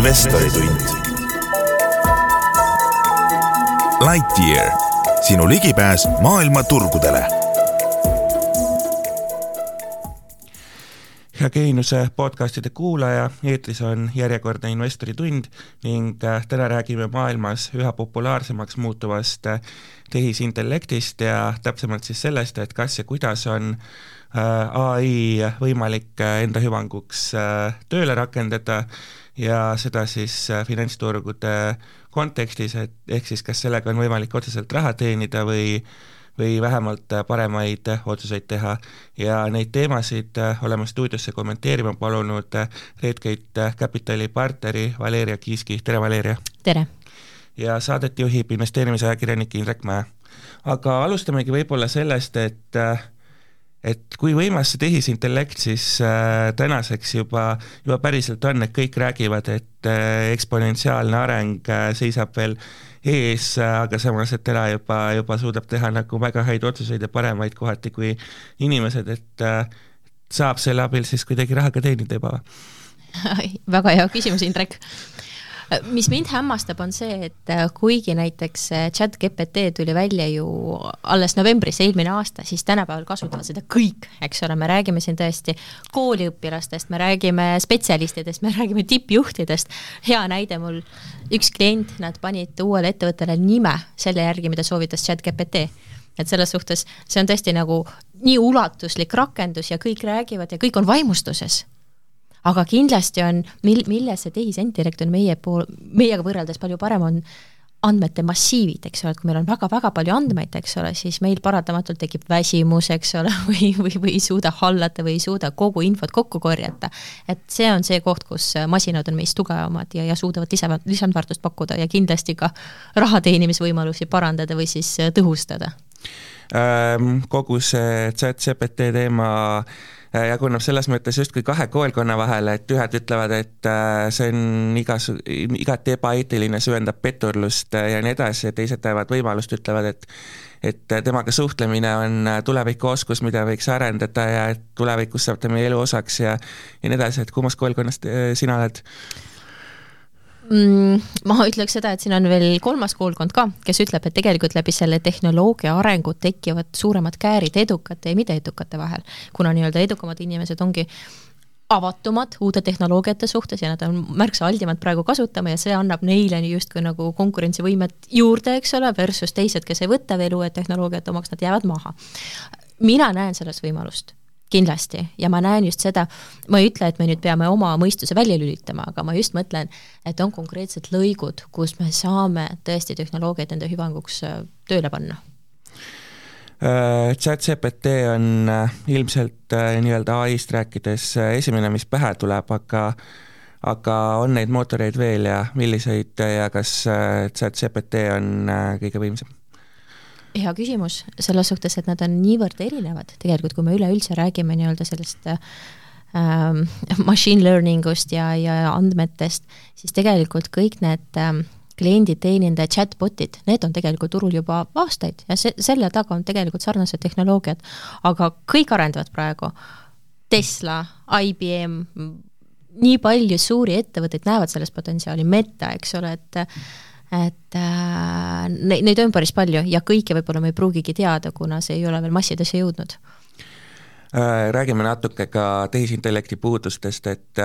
investoritund. Lightyear, sinu ligipääs maailma turgudele. hea Geeniuse podcastide kuulaja, eetris on järjekordne investoritund ning äh, täna räägime maailmas üha populaarsemaks muutuvast äh, tehisintellektist ja täpsemalt siis sellest, et kas ja kuidas on Äh, ai võimalik enda hüvanguks tööle rakendada ja seda siis finantsturgude kontekstis, et ehk siis kas sellega on võimalik otseselt raha teenida või või vähemalt paremaid otsuseid teha ja neid teemasid oleme stuudiosse kommenteerima palunud Redgate Capitali partneri Valeria Kiiski, tere Valeria! tere! ja saadet juhib investeerimisajakirjanik Indrek Mäe. aga alustamegi võib-olla sellest, et äh, et kui võimas see tehisintellekt siis äh, tänaseks juba, juba päriselt on, et kõik räägivad, et äh, eksponentsiaalne areng äh, seisab veel ees aga samas, et täna juba, juba suudab teha nagu väga häid otsuseid ja paremaid kohati kui inimesed, et äh, saab selle abil siis kuidagi raha ka teenida juba? väga hea küsimus, Indrek mis mind hämmastab, on see, et äh, kuigi näiteks äh, chat GPT tuli välja ju alles novembris eelmine aasta, siis tänapäeval kasutavad seda kõik, eks ole, me räägime siin tõesti kooliõpilastest, me räägime spetsialistidest, me räägime tippjuhtidest, hea näide mul, üks klient, nad panid uuele ettevõttele nime selle järgi, mida soovitas chat GPT et selles suhtes see on tõesti nagu nii ulatuslik rakendus ja kõik räägivad ja kõik on vaimustuses aga kindlasti on, mil-, milles see tehisintellekt on meie pool, meiega võrreldes palju parem, on andmete massiivid, eks ole, et kui meil on väga-väga palju andmeid, eks ole, siis meil paratamatult tekib väsimus, eks ole, või, või, või ei suuda hallata või ei suuda kogu infot kokku korjata. et see on see koht, kus masinad on meist tugevamad ja, ja suudavad lisa, lisandväärtust pakkuda ja kindlasti ka raha teenimisvõimalusi parandada või siis tõhustada. Ehm, kogu see chat GPT teema Äh, jaguneb selles mõttes justkui kahe koolkonna vahele, et ühed ütlevad, et äh, see on igas, igati ebaeetiline, süvendab petturlust äh, ja nii edasi, ja teised näevad võimalust, ütlevad, et et temaga suhtlemine on tulevikuoskus, mida võiks arendada ja et tulevikus saab ta meie elu osaks ja ja nii edasi, et kummast koolkonnast sina oled? Mm,? ma ütleks seda, et siin on veel kolmas koolkond ka, kes ütleb, et tegelikult läbi selle tehnoloogia arengu tekivad suuremad käärid edukate ja mitteedukate vahel, kuna nii-öelda edukamad inimesed ongi avatumad uute tehnoloogiate suhtes ja nad on märksa aldimad praegu kasutama ja see annab neile justkui nagu konkurentsivõimet juurde, eks ole, versus teised, kes ei võta veel uued tehnoloogiat omaks, nad jäävad maha. mina näen selles võimalust kindlasti, ja ma näen just seda, ma ei ütle, et me nüüd peame oma mõistuse välja lülitama, aga ma just mõtlen, et on konkreetsed lõigud, kus me saame tõesti tehnoloogiat enda hüvanguks äh, tööle panna äh, chat-GPT on äh, ilmselt nii-öelda ai-st rääkides esimene, mis pähe tuleb, aga aga on neid mootoreid veel ja milliseid ja kas chat-GPT on kõige võimsam? Hea küsimus, selles suhtes, et nad on niivõrd erinevad, tegelikult kui me üleüldse räägime nii-öelda sellest ähm, machine learning ust ja, ja andmetest, siis tegelikult kõik need ähm, klienditeenindaja chatbot'id, need on tegelikult turul juba aastaid ja see, selle taga on tegelikult sarnased tehnoloogiad, aga kõik arendavad praegu. Tesla, IBM, nii palju suuri ettevõtteid näevad selles potentsiaali, Meta, eks ole, et et äh, neid, neid on päris palju ja kõike võib-olla me ei pruugigi teada, kuna see ei ole veel massidesse jõudnud äh,. Räägime natuke ka tehisintellekti puudustest, et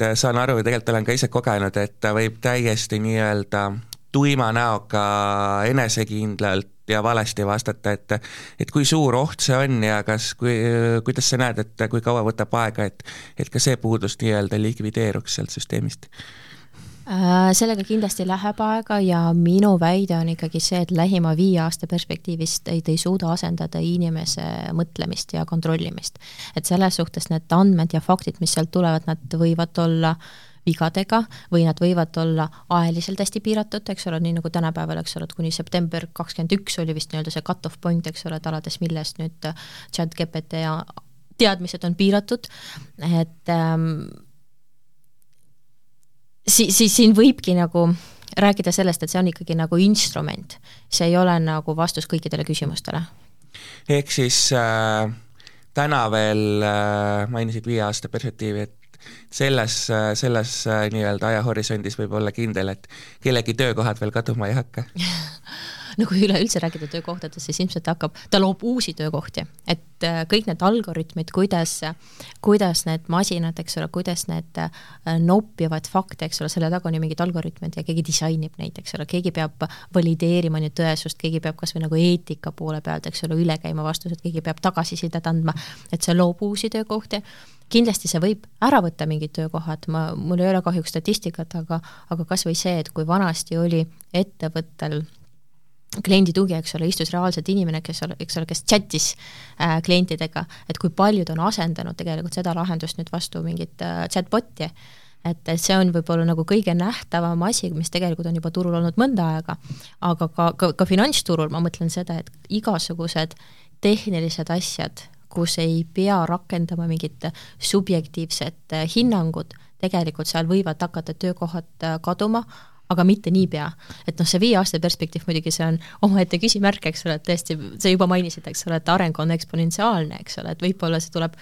et saan aru ja tegelikult olen ka ise kogenud, et ta võib täiesti nii-öelda tuima näoga enesekindlalt ja valesti vastata, et et kui suur oht see on ja kas, kui, kuidas sa näed, et kui kaua võtab aega, et et ka see puudus nii-öelda likvideeruks sealt süsteemist? Äh, sellega kindlasti läheb aega ja minu väide on ikkagi see, et lähima viie aasta perspektiivist ei, ei suuda asendada inimese mõtlemist ja kontrollimist. et selles suhtes need andmed ja faktid, mis sealt tulevad, nad võivad olla vigadega või nad võivad olla ajaliselt hästi piiratud, eks ole, nii nagu tänapäeval, eks ole, et kuni september kakskümmend üks oli vist nii-öelda see cut-off point, eks ole, et alates millest nüüd chat GPT ja teadmised on piiratud, et ähm, si-, siis siin võibki nagu rääkida sellest, et see on ikkagi nagu instrument, see ei ole nagu vastus kõikidele küsimustele. ehk siis äh, täna veel äh, mainisid viie aasta perspektiivi, et selles, selles nii-öelda ajahorisondis võib olla kindel, et kellegi töökohad veel kaduma ei hakka no kui üleüldse rääkida töökohtadest, siis ilmselt hakkab, ta loob uusi töökohti, et äh, kõik need algoritmid, kuidas, kuidas need masinad, eks ole, kuidas need äh, noppivad fakte, eks ole, selle taga on ju mingid algoritmid ja keegi disainib neid, eks ole, keegi peab valideerima nüüd tõesust, keegi peab kas või nagu eetika poole pealt, eks ole, üle käima vastused, keegi peab tagasisidet andma, et see loob uusi töökohti. Kindlasti see võib ära võtta mingid töökohad, ma, mul ei ole kahjuks statistikat, aga, aga kas või see, et kui vanasti oli ettevõttel kliendi tugi, eks ole, istus reaalselt inimene, kes, eks ole, kes chat'is äh, klientidega, et kui paljud on asendanud tegelikult seda lahendust nüüd vastu mingit äh, chatbot'i, et, et see on võib-olla nagu kõige nähtavam asi, mis tegelikult on juba turul olnud mõnda aega, aga ka, ka, ka finantsturul ma mõtlen seda, et igasugused tehnilised asjad, kus ei pea rakendama mingit subjektiivset äh, hinnangut, tegelikult seal võivad hakata töökohad äh, kaduma, aga mitte niipea. et noh, see viie aasta perspektiiv muidugi, see on omaette küsimärk, eks ole, et tõesti, sa juba mainisid, eks ole, et areng on eksponentsiaalne, eks ole, et võib-olla see tuleb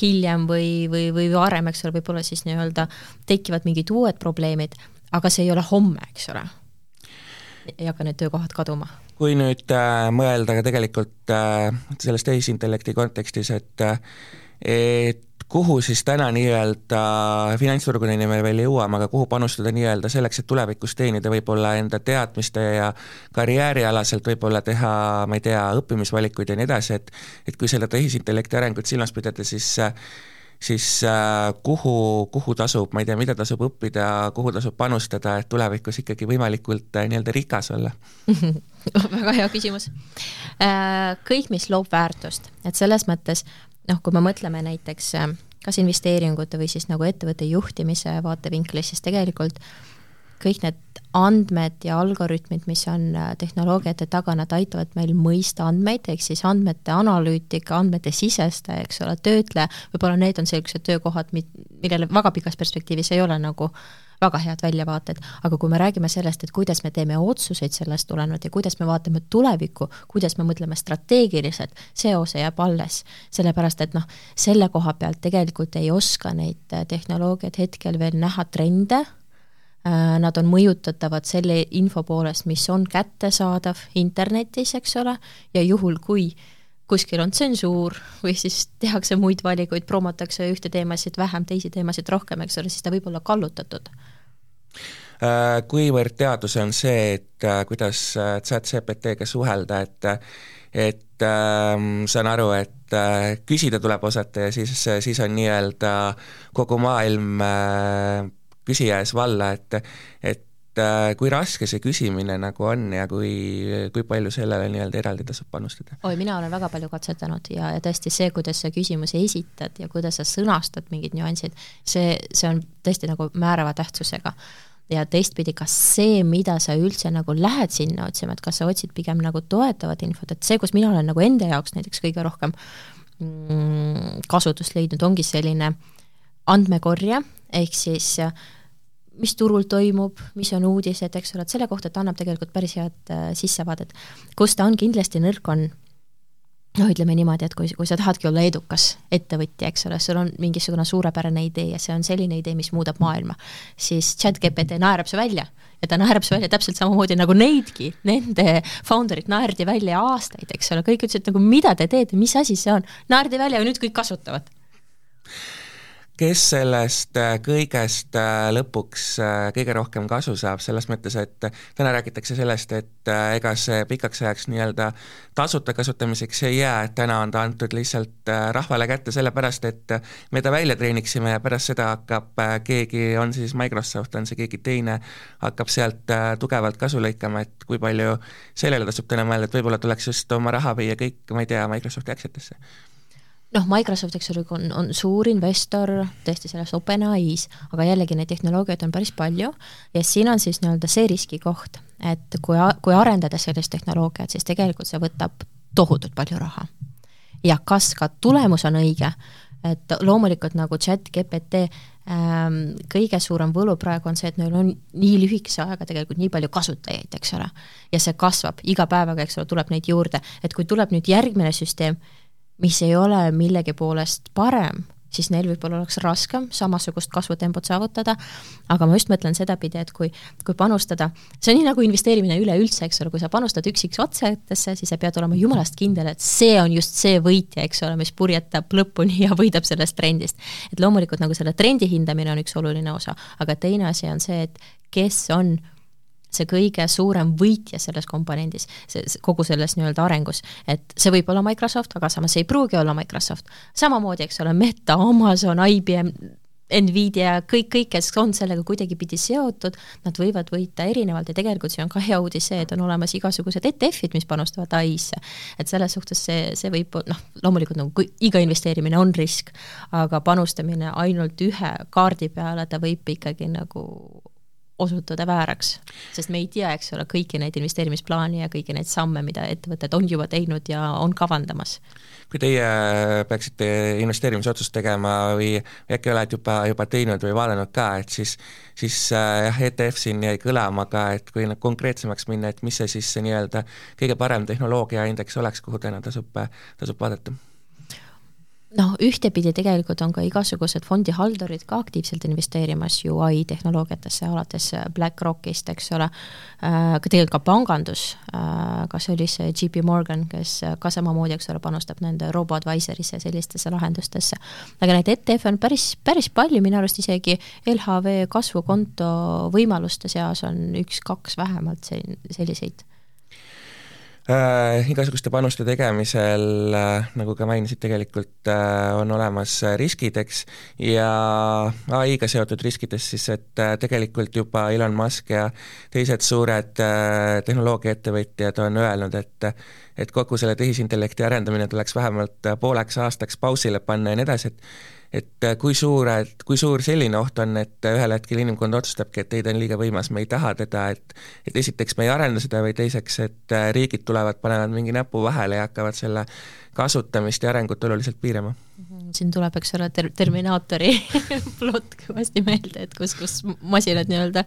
hiljem või, või, või varem, eks ole, võib-olla siis nii-öelda tekivad mingid uued probleemid, aga see ei ole homme, eks ole. ei hakka need töökohad kaduma kui nüüd äh, mõelda ka tegelikult äh, selles tehisintellekti kontekstis, et äh, et kuhu siis täna nii-öelda finantsturgudeni me veel jõuame, aga kuhu panustada nii-öelda selleks, et tulevikus teenida võib-olla enda teadmiste ja karjäärialaselt võib-olla teha, ma ei tea, õppimisvalikuid ja nii edasi, et et kui seda tehisintellekti arengut silmas pidada, siis siis äh, kuhu, kuhu tasub, ma ei tea, mida tasub õppida, kuhu tasub panustada, et tulevikus ikkagi võimalikult äh, nii-öelda rikas olla väga hea küsimus. Äh, kõik, mis loob väärtust, et selles mõttes noh, kui me mõtleme näiteks äh, kas investeeringute või siis nagu ettevõtte juhtimise vaatevinklist, siis tegelikult kõik need andmed ja algoritmid, mis on äh, tehnoloogiate taga, nad aitavad meil mõista andmeid, ehk siis andmete analüütika, andmete sisestaja, eks ole, töötleja, võib-olla need on sellised töökohad, millele väga pikas perspektiivis ei ole nagu äh, väga head väljavaated, aga kui me räägime sellest, et kuidas me teeme otsuseid sellest tulenevalt ja kuidas me vaatame tulevikku, kuidas me mõtleme strateegiliselt, see osa jääb alles. sellepärast, et noh, selle koha pealt tegelikult ei oska neid äh, tehnoloogiaid hetkel veel näha trende, äh, nad on mõjutatavad selle info poolest, mis on kättesaadav internetis, eks ole, ja juhul, kui kuskil on tsensuur või siis tehakse muid valikuid, promotakse ühte teemasid vähem, teisi teemasid rohkem, eks ole, siis ta võib olla kallutatud. Äh, kuivõrd teadus on see, et äh, kuidas äh, chat-GPT-ga suhelda, et et ähm, saan aru, et äh, küsida tuleb osata ja siis, siis on nii-öelda kogu maailm äh, küsija ees valla, et et äh, kui raske see küsimine nagu on ja kui, kui palju sellele nii-öelda eraldi tasub panustada? oi, mina olen väga palju katsetanud ja, ja tõesti see, kuidas sa küsimusi esitad ja kuidas sa sõnastad mingid nüansid, see, see on tõesti nagu määrava tähtsusega ja teistpidi, kas see, mida sa üldse nagu lähed sinna otsima, et kas sa otsid pigem nagu toetavat infot, et see, kus mina olen nagu enda jaoks näiteks kõige rohkem mm, kasutust leidnud, ongi selline andmekorje, ehk siis mis turul toimub, mis on uudised, eks ole, et selle kohta ta annab tegelikult päris head äh, sissevaadet. kus ta on kindlasti nõrk, on. Noh, ütleme niimoodi, et kui, kui sa tahadki olla edukas ettevõtja, eks ole, sul on mingisugune suurepärane idee ja see on selline idee, mis muudab maailma, siis chat-GPT naerab su välja. Ja ta naerab su välja täpselt samamoodi nagu neidki, nende founder'id naerdi välja aastaid, eks ole, kõik ütlesid nagu mida te teete, mis asi see on, naerdi välja ja nüüd kõik kasutavad kes sellest äh, kõigest äh, lõpuks äh, kõige rohkem kasu saab, selles mõttes, et täna räägitakse sellest, et ega see pikaks ajaks nii-öelda tasuta kasutamiseks ei jää, et täna on ta antud lihtsalt rahvale kätte sellepärast, et me ta välja treeniksime ja pärast seda hakkab keegi, on siis Microsoft, on see keegi teine, hakkab sealt tugevalt kasu lõikama, et kui palju sellele tasub täna mõelda, et võib-olla tuleks just oma raha viia kõik, ma ei tea, Microsofti aktsiatesse noh, Microsoft, eks ole, on, on suur investor tõesti selles OpenAI-s, aga jällegi neid tehnoloogiaid on päris palju ja siin on siis nii-öelda see riskikoht, et kui, kui arendada sellist tehnoloogiat, siis tegelikult see võtab tohutult palju raha. ja kas ka tulemus on õige, et loomulikult nagu chat GPT ähm, kõige suurem võlu praegu on see, et neil on nii lühikese ajaga tegelikult nii palju kasutajaid, eks ole. ja see kasvab iga päevaga, eks ole, tuleb neid juurde, et kui tuleb nüüd järgmine süsteem, mis ei ole millegi poolest parem, siis neil võib-olla oleks raskem samasugust kasvutempot saavutada, aga ma just mõtlen sedapidi, et kui, kui panustada, see on nii nagu investeerimine üleüldse, eks ole, kui sa panustad üksiks otsetesse, siis sa pead olema jumalast kindel, et see on just see võitja, eks ole, mis purjetab lõpuni ja võidab sellest trendist. et loomulikult nagu selle trendi hindamine on üks oluline osa, aga teine asi on see, et kes on see kõige suurem võitja selles komponendis, see, kogu selles nii-öelda arengus. et see võib olla Microsoft, aga samas ei pruugi olla Microsoft. samamoodi, eks ole, Meta, Amazon, IBM, Nvidia, kõik, kõik, kes on sellega kuidagipidi seotud, nad võivad võita erinevalt ja tegelikult see on ka hea uudis see, et on olemas igasugused ETF-id, mis panustavad ai-sse. et selles suhtes see, see võib, noh, loomulikult nagu iga investeerimine on risk, aga panustamine ainult ühe kaardi peale, ta võib ikkagi nagu osutuda vääraks, sest me ei tea, eks ole, kõiki neid investeerimisplaane ja kõiki neid samme, mida ettevõtted on juba teinud ja on kavandamas. kui teie peaksite investeerimisotsust tegema või äkki olete juba, juba teinud või vaadanud ka, et siis siis äh, jah ETF siin jäi kõlama ka, et kui nüüd konkreetsemaks minna, et mis see siis see nii-öelda kõige parem tehnoloogiaindeks oleks, kuhu täna tasub, tasub vaadata noh, ühtepidi tegelikult on ka igasugused fondihaldurid ka aktiivselt investeerimas ju ai tehnoloogiatesse, alates BlackRockist, eks ole, äh, tegelikult ka pangandus, äh, kas oli see JP Morgan, kes ka samamoodi, eks ole, panustab nende robo-advisorisse ja sellistesse lahendustesse. aga neid ETF-e on päris, päris palju, minu arust isegi LHV kasvukonto võimaluste seas on üks-kaks vähemalt selliseid äh, igasuguste panuste tegemisel äh,, nagu ka mainisid, tegelikult äh, on olemas riskid, eks, ja ai-ga seotud riskides siis, et äh, tegelikult juba Elon Musk ja teised suured äh, tehnoloogiaettevõtjad on öelnud, et et kogu selle tehisintellekti arendamine tuleks vähemalt pooleks aastaks pausile panna ja nii edasi, et et äh, kui suured, kui suur selline oht on, et ühel hetkel inimkond otsustabki, et ei, ta on liiga võimas, me ei taha teda, et et esiteks me ei arenda seda või teiseks, et äh, riigid tulevad, panevad mingi näpu vahele ja hakkavad selle kasutamist ja arengut oluliselt piirama. Mhm, siin tuleb, eks ole, ter-, Terminaatori plott kõvasti meelde, et kus, kus masinad nii-öelda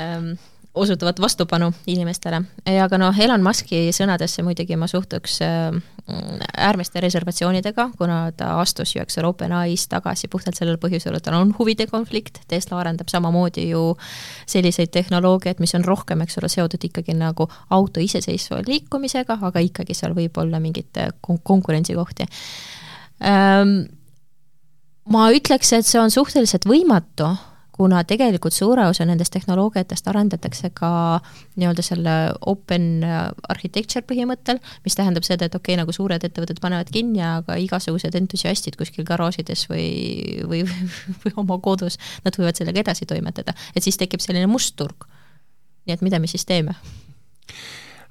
ähm, osutuvat vastupanu inimestele. aga noh, Elon Muski sõnadesse muidugi ma suhtuks äh, äärmiste reservatsioonidega, kuna ta astus ju, eks ole, OpenAI-st tagasi puhtalt sellel põhjusel, et tal on huvide konflikt, Tesla arendab samamoodi ju selliseid tehnoloogiaid, mis on rohkem, eks ole, seotud ikkagi nagu auto iseseisva liikumisega, aga ikkagi seal võib olla mingeid kon konkurentsikohti ähm, ma ütleks, et see on suhteliselt võimatu kuna tegelikult suure osa nendest tehnoloogiatest arendatakse ka nii-öelda selle open architecture põhimõttel, mis tähendab seda, et okei okay,, nagu suured ettevõtted panevad kinni, aga igasugused entusiastid kuskil garaažides või, või, või oma kodus, nad võivad sellega edasi toimetada, et siis tekib selline must turg. nii et mida me siis teeme?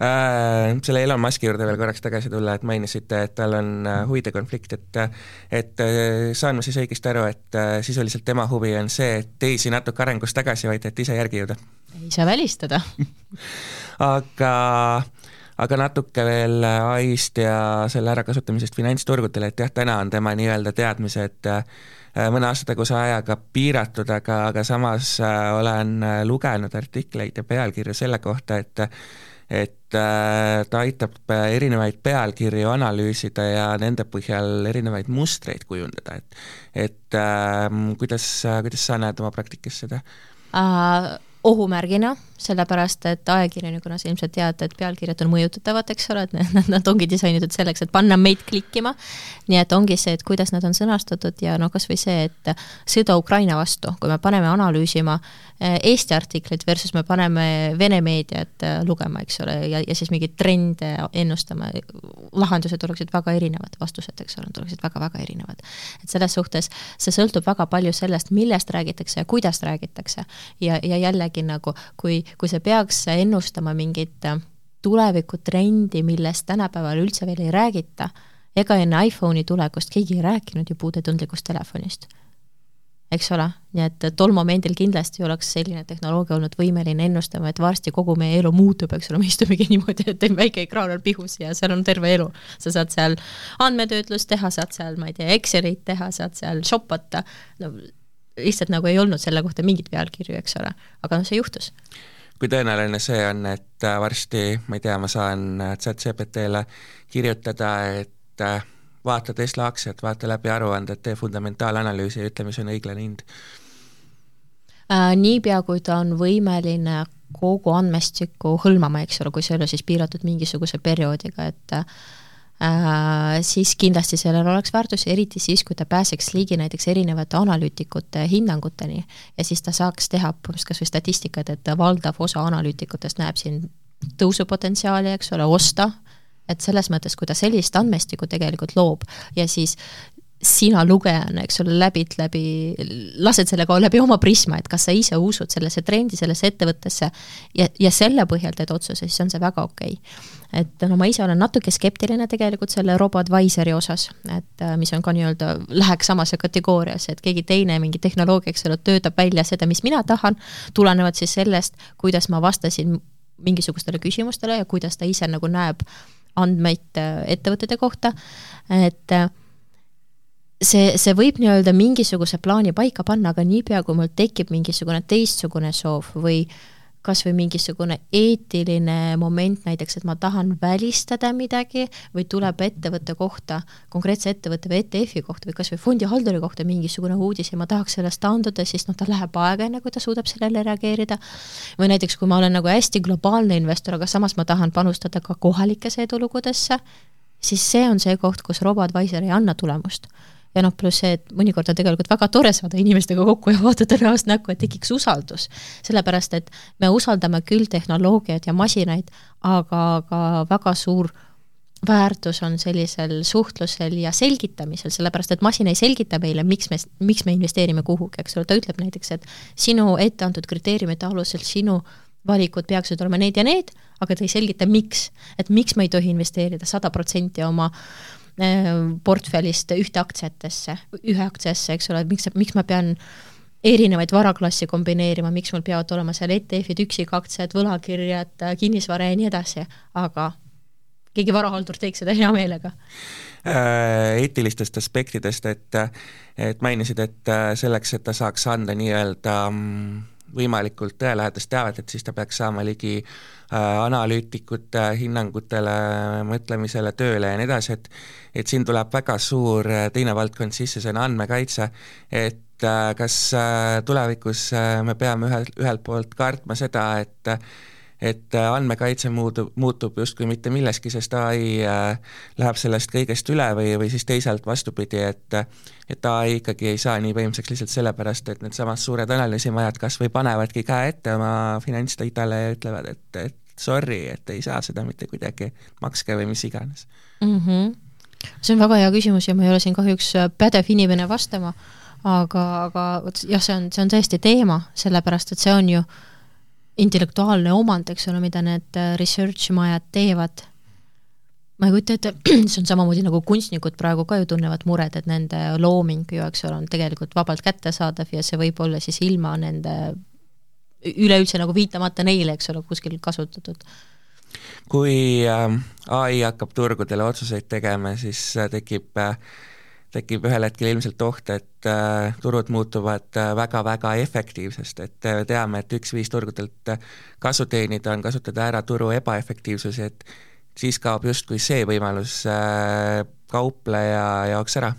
Äh, selle Elon Muski juurde veel korraks tagasi tulla, et mainisite, et tal on äh, huvide konflikt, et et äh, saan ma siis õigesti aru, et sisuliselt tema huvi on see, et teisi natuke arengus tagasi hoida, et ise järgi jõuda? ei saa välistada aga aga natuke veel ai-st ja selle ärakasutamisest finantsturgudel, et jah, täna on tema nii-öelda teadmised mõne aasta taguse ajaga piiratud, aga, aga samas olen lugenud artikleid ja pealkirju selle kohta, et et äh, ta aitab äh, erinevaid pealkirju analüüsida ja nende põhjal erinevaid mustreid kujundada, et et äh, kuidas, kuidas sa näed oma praktikas seda uh,? ohumärgina, sellepärast et ajakirjanikuna sa ilmselt tead, et pealkirjad on mõjutatavad, eks ole, et nad, nad ongi disainitud selleks, et panna meid klikkima, nii et ongi see, et kuidas nad on sõnastatud ja noh, kas või see, et sõda Ukraina vastu, kui me paneme analüüsima Eesti artiklit versus me paneme Vene meediat eh, lugema, eks ole, ja, ja siis mingeid trende ennustama, lahendused oleksid väga erinevad, vastused, eks ole, oleksid väga-väga erinevad. et selles suhtes see sõltub väga palju sellest, millest räägitakse ja kuidas räägitakse. ja, ja jällegi nagu, kui, kui see peaks ennustama mingit tulevikutrendi, millest tänapäeval üldse veel ei räägita, ega enne iPhone'i tulekust keegi ei rääkinud ju puudetundlikust telefonist eks ole, nii et tol momendil kindlasti oleks selline tehnoloogia olnud võimeline ennustama, et varsti kogu meie elu muutub, eks ole, me istumegi niimoodi, et väike ekraan on pihus ja seal on terve elu. sa saad seal andmetöötlust teha, saad seal, ma ei tea, Excelit teha, saad seal shoppata, no lihtsalt nagu ei olnud selle kohta mingeid pealkirju, eks ole, aga noh, see juhtus. Kui tõenäoline see on, et varsti, ma ei tea, ma saan chat GPT-le kirjutada, et vaata Tesla aktsiat, vaata läbi aruanded, tee fundamentaalanalüüsi ja ütle, mis on õiglane hind äh,. niipea, kui ta on võimeline kogu andmestikku hõlmama, eks ole, kui see ei ole siis piiratud mingisuguse perioodiga, et äh, siis kindlasti sellel oleks väärtus, eriti siis, kui ta pääseks ligi näiteks erinevate analüütikute hinnanguteni ja siis ta saaks teha kas või statistikat, et valdav osa analüütikutest näeb siin tõusupotentsiaali, eks ole, osta, et selles mõttes, kui ta sellist andmestikku tegelikult loob ja siis sina lugejana, eks ole, läbid läbi, lased selle ka läbi oma prisma, et kas sa ise usud sellesse trendi, sellesse ettevõttesse ja, ja selle põhjal teed otsuse, siis on see väga okei okay. et no ma ise olen natuke skeptiline tegelikult selle robo-advisor'i osas, et äh, mis on ka nii-öelda, läheks samasse kategooriasse, et keegi teine, mingi tehnoloogia, eks ole, töötab välja seda, mis mina tahan, tulenevalt siis sellest, kuidas ma vastasin mingisugustele küsimustele ja kuidas ta ise nagu näeb andmeid äh, ettevõtete kohta, et äh, see, see võib nii-öelda mingisuguse plaani paika panna, aga niipea, kui mul tekib mingisugune teistsugune soov või kas või mingisugune eetiline moment näiteks, et ma tahan välistada midagi või tuleb ettevõtte kohta, konkreetse ettevõtte või ETF-i kohta või kas või fondihalduri kohta mingisugune uudis ja ma tahaks sellest taanduda, siis noh, tal läheb aega, enne kui ta suudab sellele reageerida. või näiteks, kui ma olen nagu hästi globaalne investor, aga samas ma tahan panustada ka kohalikesse edulugudesse, siis see on see koht, kus robo-advisor ei anna tulemust ja noh, pluss see, et mõnikord on tegelikult väga tore saada inimestega kokku ja vaadata näost näkku, et tekiks usaldus. sellepärast, et me usaldame küll tehnoloogiat ja masinaid, aga, aga väga suur väärtus on sellisel suhtlusel ja selgitamisel, sellepärast et masin ei selgita meile, miks me, miks me investeerime kuhugi, eks ole, ta ütleb näiteks, et sinu ette antud kriteeriumite alusel sinu valikud peaksid olema need ja need, aga ta ei selgita, miks. et miks me ei tohi investeerida sada protsenti oma Äh, portfellist ühte aktsiatesse, ühe aktsiasse, eks ole, miks, miks ma pean erinevaid varaklassi kombineerima, miks mul peavad olema seal ETF-id, üksikaktsiad, võlakirjad, kinnisvara ja nii edasi, aga keegi varahaldur teeks seda hea meelega. Äh, eetilistest aspektidest, et et mainisid, et äh, selleks, et ta saaks anda nii-öelda mm, võimalikult tõelähedast teavet, et siis ta peaks saama ligi äh, analüütikute hinnangutele, mõtlemisele, tööle ja nii edasi, et et siin tuleb väga suur äh, teine valdkond sisse, see on andmekaitse, et äh, kas tulevikus me peame ühel, ühelt poolt kartma seda, et et äh, andmekaitse muutub, muutub justkui mitte milleski, sest ai äh, läheb sellest kõigest üle või, või siis teisalt vastupidi, et et ai ikkagi ei saa nii võimsaks lihtsalt sellepärast, et needsamad suured analüüsimajad kas või panevadki käe ette oma finantsdatale ja ütlevad, et, et sorry, et ei saa seda mitte kuidagi, makske või mis iganes mm. -hmm. see on väga hea küsimus ja ma ei ole siin kahjuks pädev inimene vastama, aga, aga vot jah, see on, see on tõesti teema, sellepärast et see on ju äh, intellektuaalne omand, eks ole, mida need äh, research majad teevad, ma ei kujuta ette, see on samamoodi nagu kunstnikud praegu ka ju tunnevad muret, et nende looming ju, eks ole, on tegelikult vabalt kättesaadav ja see võib olla siis ilma nende üleüldse nagu viitamata neile, eks ole, kuskil kasutatud. kui äh, ai hakkab turgudele otsuseid tegema, siis äh, tekib äh, tekib ühel hetkel ilmselt oht, et äh, turud muutuvad väga-väga äh, efektiivsest, et äh, teame, et üks viis turgudelt äh, kasu teenida on kasutada ära turu ebaefektiivsusi, et siis kaob justkui see võimalus äh, kaupleja jaoks ära?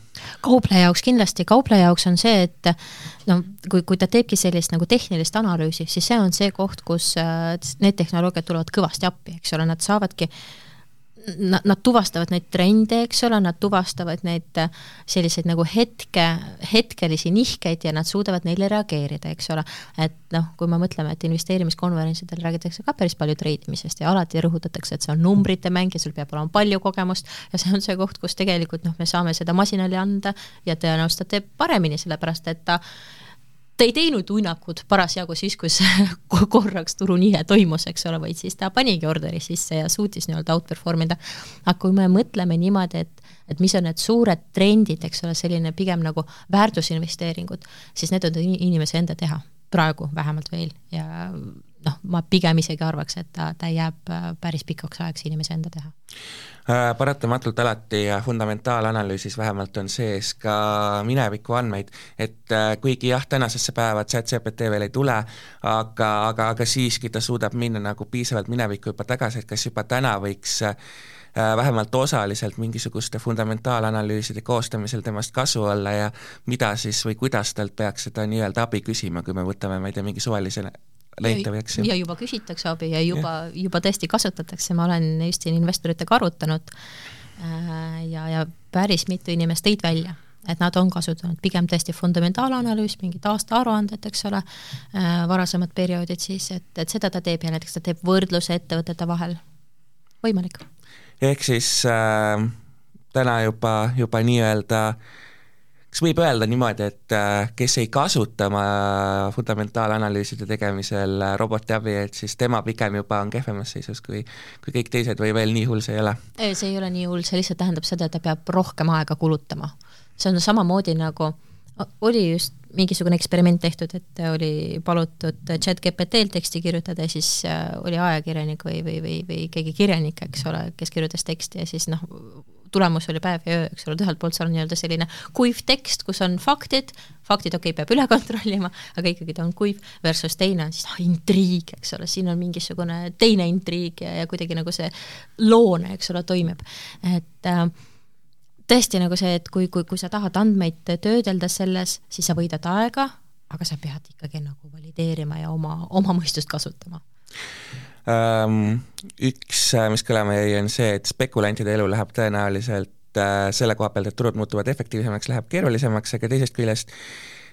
kaupleja jaoks kindlasti, kaupleja jaoks on see, et no kui, kui ta teebki sellist nagu tehnilist analüüsi, siis see on see koht, kus äh, need tehnoloogiad tulevad kõvasti appi, eks ole, nad saavadki äh, nad, nad tuvastavad neid trende, eks ole, nad tuvastavad neid äh, selliseid nagu hetke, hetkelisi nihkeid ja nad suudavad neile reageerida, eks ole. et noh, kui me mõtleme, et investeerimiskonverentsidel räägitakse ka päris palju treidimisest ja alati rõhutatakse, et see on numbrite mäng ja sul peab olema palju kogemust ja see on see koht, kus tegelikult noh, me saame seda masinale anda ja tõenäoliselt ta teeb paremini, sellepärast et ta ta ei teinud uinakut parasjagu siis, kui see korraks turunihe toimus, eks ole, vaid siis ta panigi orderi sisse ja suutis nii-öelda outperform ida. aga kui me mõtleme niimoodi, et, et mis on need suured trendid, eks ole, selline pigem nagu väärtusinvesteeringud, siis need on inimese enda teha, praegu vähemalt veel ja noh, ma pigem isegi arvaks, et ta, ta jääb äh, päris pikaks ajaks inimese enda teha. Äh, paratamatult alati fundamentaalanalüüsis vähemalt on sees ka mineviku andmeid, et äh, kuigi jah, tänasesse päeva chat-GPT veel ei tule, aga, aga, aga siiski ta suudab minna nagu piisavalt minevikku juba tagasi, et kas juba täna võiks äh, vähemalt osaliselt mingisuguste fundamentaalanalüüside koostamisel temast kasu olla ja mida siis või kuidas talt peaks seda nii-öelda abi küsima, kui me võtame, ma ei tea, mingi suvalise leitav, eks ju. ja juba küsitakse abi ja juba, juba tõesti kasutatakse, ma olen siin investoritega arutanud äh, ja, ja päris mitu inimest tõid välja et nad on kasutanud pigem tõesti fundamentaalanalüüs, mingid aastaaruanded, eks ole, äh, varasemad perioodid siis, et, et seda ta teeb ja näiteks ta teeb võrdluse ettevõtete vahel, võimalik. ehk siis äh, täna juba, juba nii-öelda kas võib öelda niimoodi, et äh, kes ei kasuta oma fundamentaalanalüüside tegemisel äh, roboti abi, et siis tema pigem juba on kehvemas seisus kui, kui kõik teised või veel nii hull see ei ole? see ei ole nii hull, see lihtsalt tähendab seda, et ta peab rohkem aega kulutama see on samamoodi nagu, oli just mingisugune eksperiment tehtud, et oli palutud chat GPT-l teksti kirjutada ja siis äh, oli ajakirjanik või, või, või, või keegi kirjanik, eks ole, kes kirjutas teksti ja siis noh, tulemus oli päev ja öö, eks ole, et ühelt poolt seal on nii-öelda selline kuiv tekst, kus on faktid, faktid okei okay,, peab üle kontrollima, aga ikkagi ta on kuiv, versus teine on siis noh, intriig, eks ole, siin on mingisugune teine intriig ja, ja kuidagi nagu see loone, eks ole, toimib, et äh, tõesti nagu see, et kui, kui, kui sa tahad andmeid töödelda selles, siis sa võidad aega, aga sa pead ikkagi nagu valideerima ja oma, oma mõistust kasutama. Üks, äh, mis kõlama jäi, on see, et spekulantide elu läheb tõenäoliselt äh, selle koha pealt, et turud muutuvad efektiivsemaks, läheb keerulisemaks, aga teisest küljest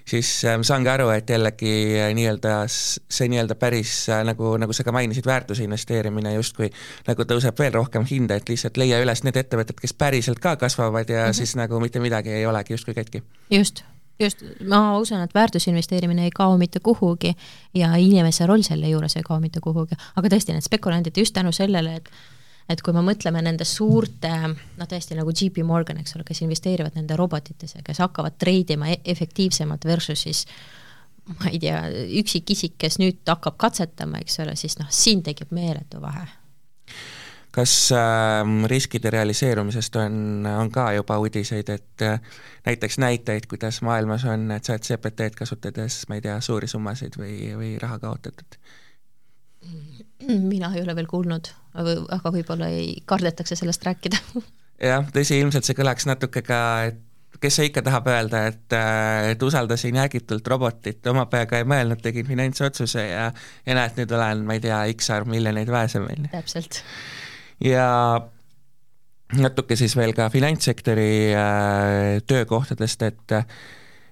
siis ähm, saangi aru, et jällegi äh, nii-öelda see nii-öelda päris nagu, nagu sa ka mainisid, väärtuse investeerimine justkui nagu tõuseb veel rohkem hinda, et lihtsalt leia üles need ettevõtted, kes päriselt ka kasvavad ja mm -hmm. siis nagu mitte midagi ei olegi justkui katki. just, just, ma usun, et väärtusinvesteerimine ei kao mitte kuhugi ja inimese roll selle juures ei kao mitte kuhugi, aga tõesti, need spekulandid just tänu sellele, et et kui me mõtleme nende suurte, noh tõesti nagu JP Morgan, eks ole, kes investeerivad nende robotitesse, kes hakkavad treidima e-, efektiivsemalt versus siis ma ei tea, üksikisik, kes nüüd hakkab katsetama, eks ole, siis noh, siin tekib meeletu vahe kas äh, riskide realiseerumisest on, on ka juba uudiseid, et äh, näiteks näiteid, kuidas maailmas on chat GPT-d kasutades, ma ei tea, suuri summasid või, või raha kaotatud? mina ei ole veel kuulnud, aga võib-olla ei, kardetakse sellest rääkida jah, tõsi, ilmselt see kõlaks natuke ka, et kes see ikka tahab öelda, et, et usaldasin jäägitult robotit, oma peaga ei mõelnud, tegin finantsotsuse ja ja näed, nüüd olen, ma ei tea, X arv miljoneid vaesem, on ju. täpselt. Ja natuke siis veel ka finantssektori äh, töökohtadest, et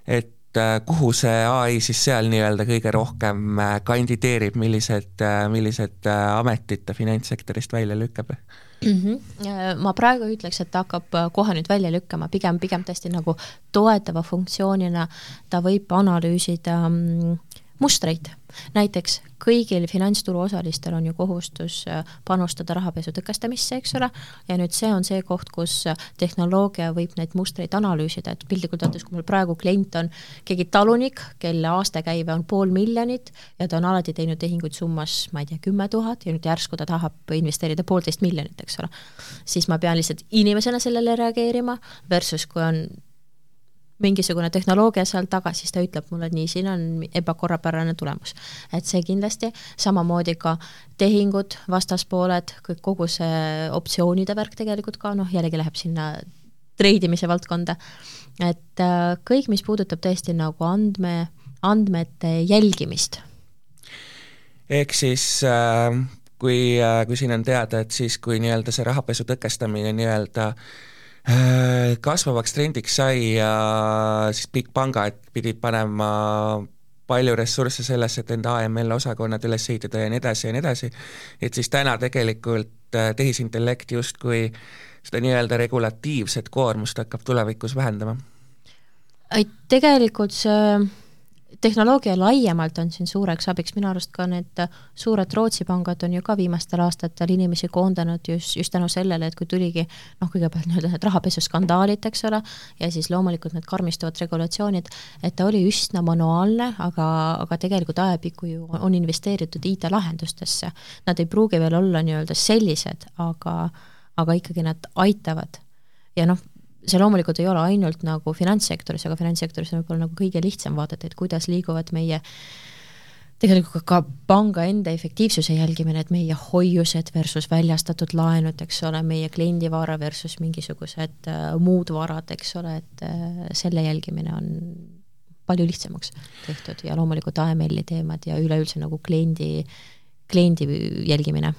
et Äh, kuhu see ai siis seal nii-öelda kõige rohkem äh, kandideerib, millised, millised ametid ta finantssektorist välja lükkab mm? -hmm. ma praegu ütleks, et ta hakkab kohe nüüd välja lükkama, pigem, pigem tõesti nagu toetava funktsioonina ta võib analüüsida mm, mustreid näiteks kõigil finantsturu osalistel on ju kohustus äh, panustada rahapesu tõkestamisse, eks ole, ja nüüd see on see koht, kus äh, tehnoloogia võib neid mustreid analüüsida, et piltlikult öeldes, kui mul praegu klient on keegi talunik, kelle aastakäive on pool miljonit ja ta on alati teinud tehinguid summas, ma ei tea, kümme tuhat ja nüüd järsku ta tahab investeerida poolteist miljonit, eks ole, siis ma pean lihtsalt inimesena sellele reageerima, versus kui on mingisugune tehnoloogia seal taga, siis ta ütleb mulle, et nii, siin on ebakorrapärane tulemus. et see kindlasti, samamoodi ka tehingud, vastaspooled, kõik, kogu see optsioonide värk tegelikult ka, noh jällegi läheb sinna treidimise valdkonda, et äh, kõik, mis puudutab tõesti nagu andme, andmete jälgimist. ehk siis äh, kui äh,, kui siin on teada, et siis, kui nii-öelda see rahapesu tõkestamine nii-öelda äh, kasvavaks trendiks sai ja siis kõik pangad pidid panema palju ressursse sellesse, et enda AML osakonnad üles ehitada ja nii edasi ja nii edasi, et siis täna tegelikult äh, tehisintellekt justkui seda nii-öelda regulatiivset koormust hakkab tulevikus vähendama? tegelikult see tehnoloogia laiemalt on siin suureks abiks, minu arust ka need suured Rootsi pangad on ju ka viimastel aastatel inimesi koondanud just, just tänu sellele, et kui tuligi noh, kõigepealt nii-öelda need rahapesuskandaalid, eks ole, ja siis loomulikult need karmistuvad regulatsioonid, et ta oli üsna manuaalne, aga, aga tegelikult ajapikku ju on investeeritud IT-lahendustesse. Nad ei pruugi veel olla nii-öelda sellised, aga, aga ikkagi nad aitavad ja noh, see loomulikult ei ole ainult nagu finantssektoris, aga finantssektoris on võib-olla nagu kõige lihtsam vaadata, et kuidas liiguvad meie tegelikult ka panga enda efektiivsuse jälgimine, et meie hoiused versus väljastatud laenud, eks ole, meie kliendivara versus mingisugused äh, muud varad, eks ole, et äh, selle jälgimine on palju lihtsamaks tehtud ja loomulikult AML-i teemad ja üleüldse nagu kliendi, kliendi jälgimine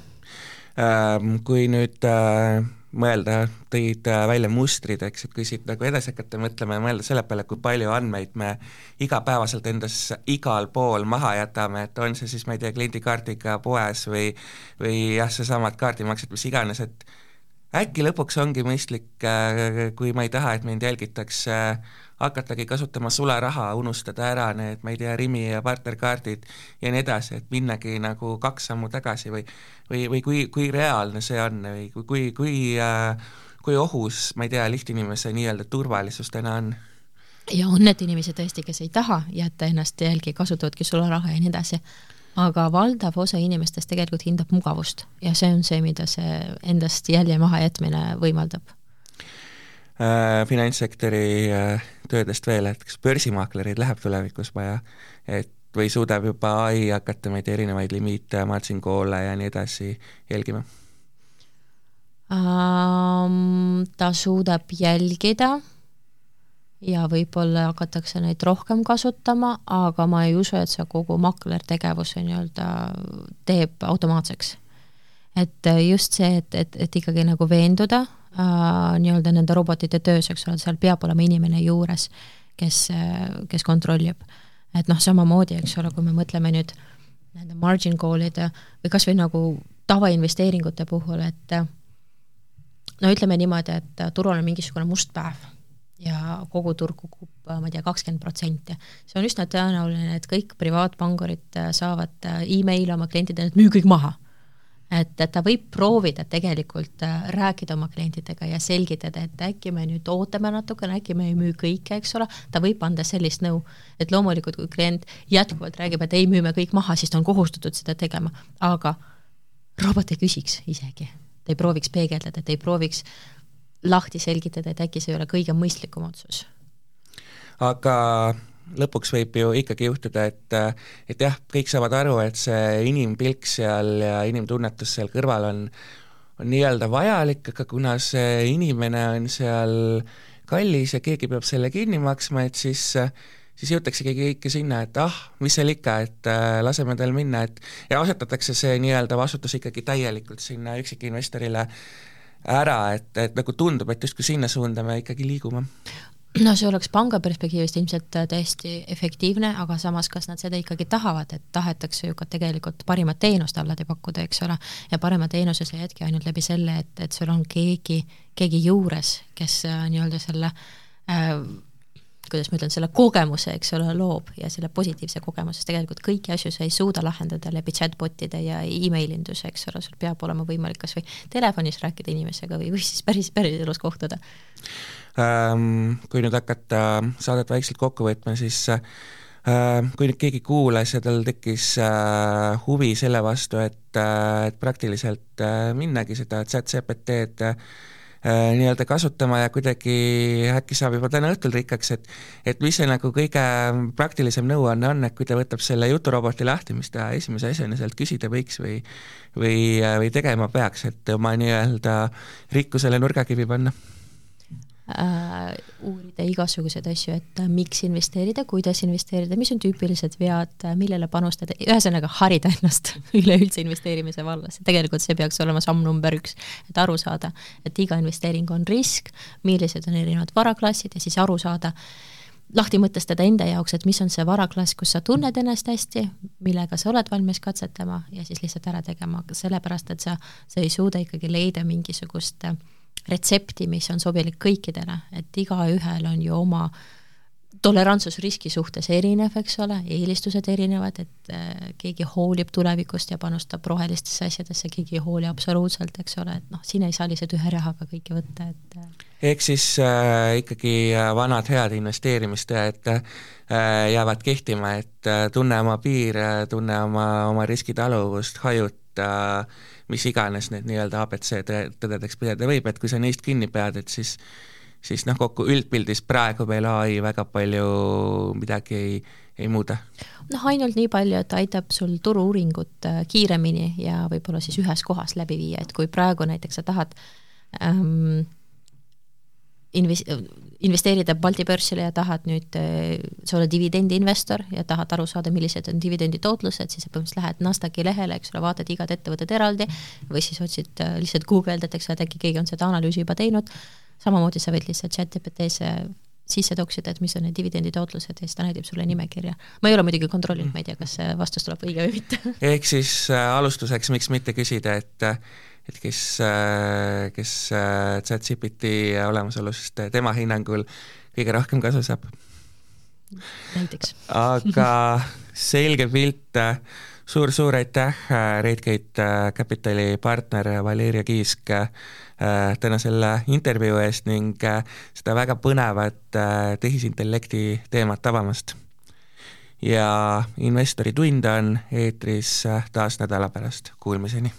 ähm,. Kui nüüd äh mõelda, tõid äh, välja mustrid, eks, et kui siit nagu edasi hakata mõtlema ja mõelda selle peale, kui palju andmeid me igapäevaselt endas igal pool maha jätame, et on see siis, ma ei tea, kliendikaardiga poes või või jah, seesamad kaardimaksed, mis iganes, et äkki lõpuks ongi mõistlik, äh, kui ma ei taha, et mind jälgitakse, hakatagi kasutama sularaha, unustada ära need, ma ei tea, Rimi ja partnerkaardid ja nii edasi, et minnagi nagu kaks sammu tagasi või või, või kui, kui reaalne see on või kui, kui, kui äh, kui ohus, ma ei tea, lihtinimese nii-öelda turvalisus täna on? ja on need inimesed tõesti, kes ei taha jätta ennast jälgi, kasutavadki sularaha ja nii edasi aga valdav osa inimestest tegelikult hindab mugavust ja see on see, mida see endast jälje mahajätmine võimaldab äh,. Finantssektori äh, töödest veel, et kas börsimaaklereid läheb tulevikus vaja, et või suudab juba ai hakata, ma ei tea, erinevaid limiite, margin call'e ja nii edasi jälgima um,? Ta suudab jälgida ja võib-olla hakatakse neid rohkem kasutama, aga ma ei usu, et see kogu maklertegevuse nii-öelda teeb automaatseks. et just see, et, et, et ikkagi nagu veenduda äh, nii-öelda nende robotite töös, eks ole, seal peab olema inimene juures, kes, kes kontrollib. Et noh, samamoodi, eks ole, kui me mõtleme nüüd nende margin call'ide või kas või nagu tavainvesteeringute puhul, et no ütleme niimoodi, et turul on mingisugune must päev ja kogu turg kukub, ma ei tea, kakskümmend protsenti. see on üsna tõenäoline, et kõik privaatpangurid saavad emaili oma klientidele, et müü kõik maha. Et, et ta võib proovida tegelikult äh, rääkida oma klientidega ja selgitada, et äkki me nüüd ootame natukene, äkki me ei müü kõike, eks ole, ta võib anda sellist nõu. et loomulikult, kui klient jätkuvalt räägib, et ei, müüme kõik maha, siis ta on kohustatud seda tegema, aga robot ei küsiks isegi, ta ei prooviks peegeldada, et ei prooviks lahti selgitada, et äkki see ei ole kõige mõistlikum otsus. aga lõpuks võib ju ikkagi juhtuda, et et jah, kõik saavad aru, et see inimpilk seal ja inimtunnetus seal kõrval on, on nii-öelda vajalik, aga kuna see inimene on seal kallis ja keegi peab selle kinni maksma, et siis siis jõutaksegi kõike sinna, et ah, mis seal ikka, et äh, laseme tal minna, et ja asetatakse see nii-öelda vastutus ikkagi täielikult sinna üksikinvestorile ära, et, et nagu tundub, et justkui sinna suunda me ikkagi liigume no see oleks panga perspektiivist ilmselt täiesti efektiivne, aga samas, kas nad seda ikkagi tahavad, et tahetakse ju ka tegelikult parimat teenust alati pakkuda, eks ole, ja parema teenuse sa jätki ainult läbi selle, et, et sul on keegi, keegi juures, kes äh, nii-öelda selle äh, kuidas ma ütlen, selle kogemuse, eks ole, loob ja selle positiivse kogemuse, sest tegelikult kõiki asju sa ei suuda lahendada läbi chatbot'ide ja emailinduse, eks ole, sul peab olema võimalik kas või telefonis rääkida inimesega või, või siis päris, päriselus kohtuda. Kui nüüd hakata saadet vaikselt kokku võtma, siis äh, kui nüüd keegi kuulas ja tal tekkis äh, huvi selle vastu, et äh,, et praktiliselt äh, minnagi seda chat GPT-d Äh, nii-öelda kasutama ja kuidagi äkki saab juba täna õhtul rikkaks, et et mis see nagu kõige praktilisem nõuanne on, et kui ta võtab selle juturoboti lahti, mis ta esimese asjana sealt küsida võiks või või, või tegema peaks, et oma nii-öelda rikkusele nurgakivi panna äh, uurida igasuguseid asju, et äh, miks investeerida, kuidas investeerida, mis on tüüpilised vead, äh, millele panustada, ühesõnaga harida ennast üleüldse investeerimise vallas, tegelikult see peaks olema samm number üks, et aru saada, et iga investeering on risk, millised on erinevad varaklassid ja siis aru saada, lahti mõtestada enda jaoks, et mis on see varaklass, kus sa tunned ennast hästi, millega sa oled valmis katsetama ja siis lihtsalt ära tegema, sellepärast et sa, sa ei suuda ikkagi leida mingisugust äh, retsepti, mis on sobilik kõikidele, et igaühel on ju oma tolerantsus riski suhtes erinev, eks ole, eelistused erinevad, et äh, keegi hoolib tulevikust ja panustab rohelistesse asjadesse, keegi ei hooli absoluutselt, eks ole, et noh, siin ei saa lihtsalt ühe rahaga kõike võtta, et äh. ehk siis äh, ikkagi äh, vanad head investeerimistõed äh, jäävad kehtima, et äh, tunne oma piire, tunne oma, oma riskitaluvust, hajuta äh, mis iganes need nii-öelda abc tõdedeks pidada võib, et kui sa neist kinni pead, et siis siis noh, kokku üldpildis praegu veel ai väga palju midagi ei, ei muuda. noh, ainult nii palju, et aitab sul turu-uuringut äh, kiiremini ja võib-olla siis ühes kohas läbi viia, et kui praegu näiteks sa tahad ähm, inves-, investeerida Balti börsile ja tahad nüüd, äh, sa oled dividendiinvestor ja tahad aru saada, millised on dividendi tootlused, siis sa põhimõtteliselt lähed Nasdaqi lehele, eks ole, vaatad igat ettevõtet eraldi või siis otsid äh, lihtsalt Google'dad, eks ole, et äkki keegi on seda analüüsi juba teinud, samamoodi sa võid lihtsalt chat-GPT-sse sisse toksida, et mis on need dividendi tootlused ja siis ta näitab sulle nimekirja. ma ei ole muidugi kontrollinud, ma ei tea, kas see vastus tuleb õige või mitte. ehk siis äh, alustuseks, miks mitte küsida, et et kes, äh, kes äh, chat-GPT olemasolust tema hinnangul kõige rohkem kasu saab. näiteks. aga selge pilt suur-suur aitäh, Redgate Capitali partner Valeria Kiisk täna selle intervjuu eest ning seda väga põnevat tehisintellekti teemat avamast. ja investori tund on eetris taas nädala pärast, kuulmiseni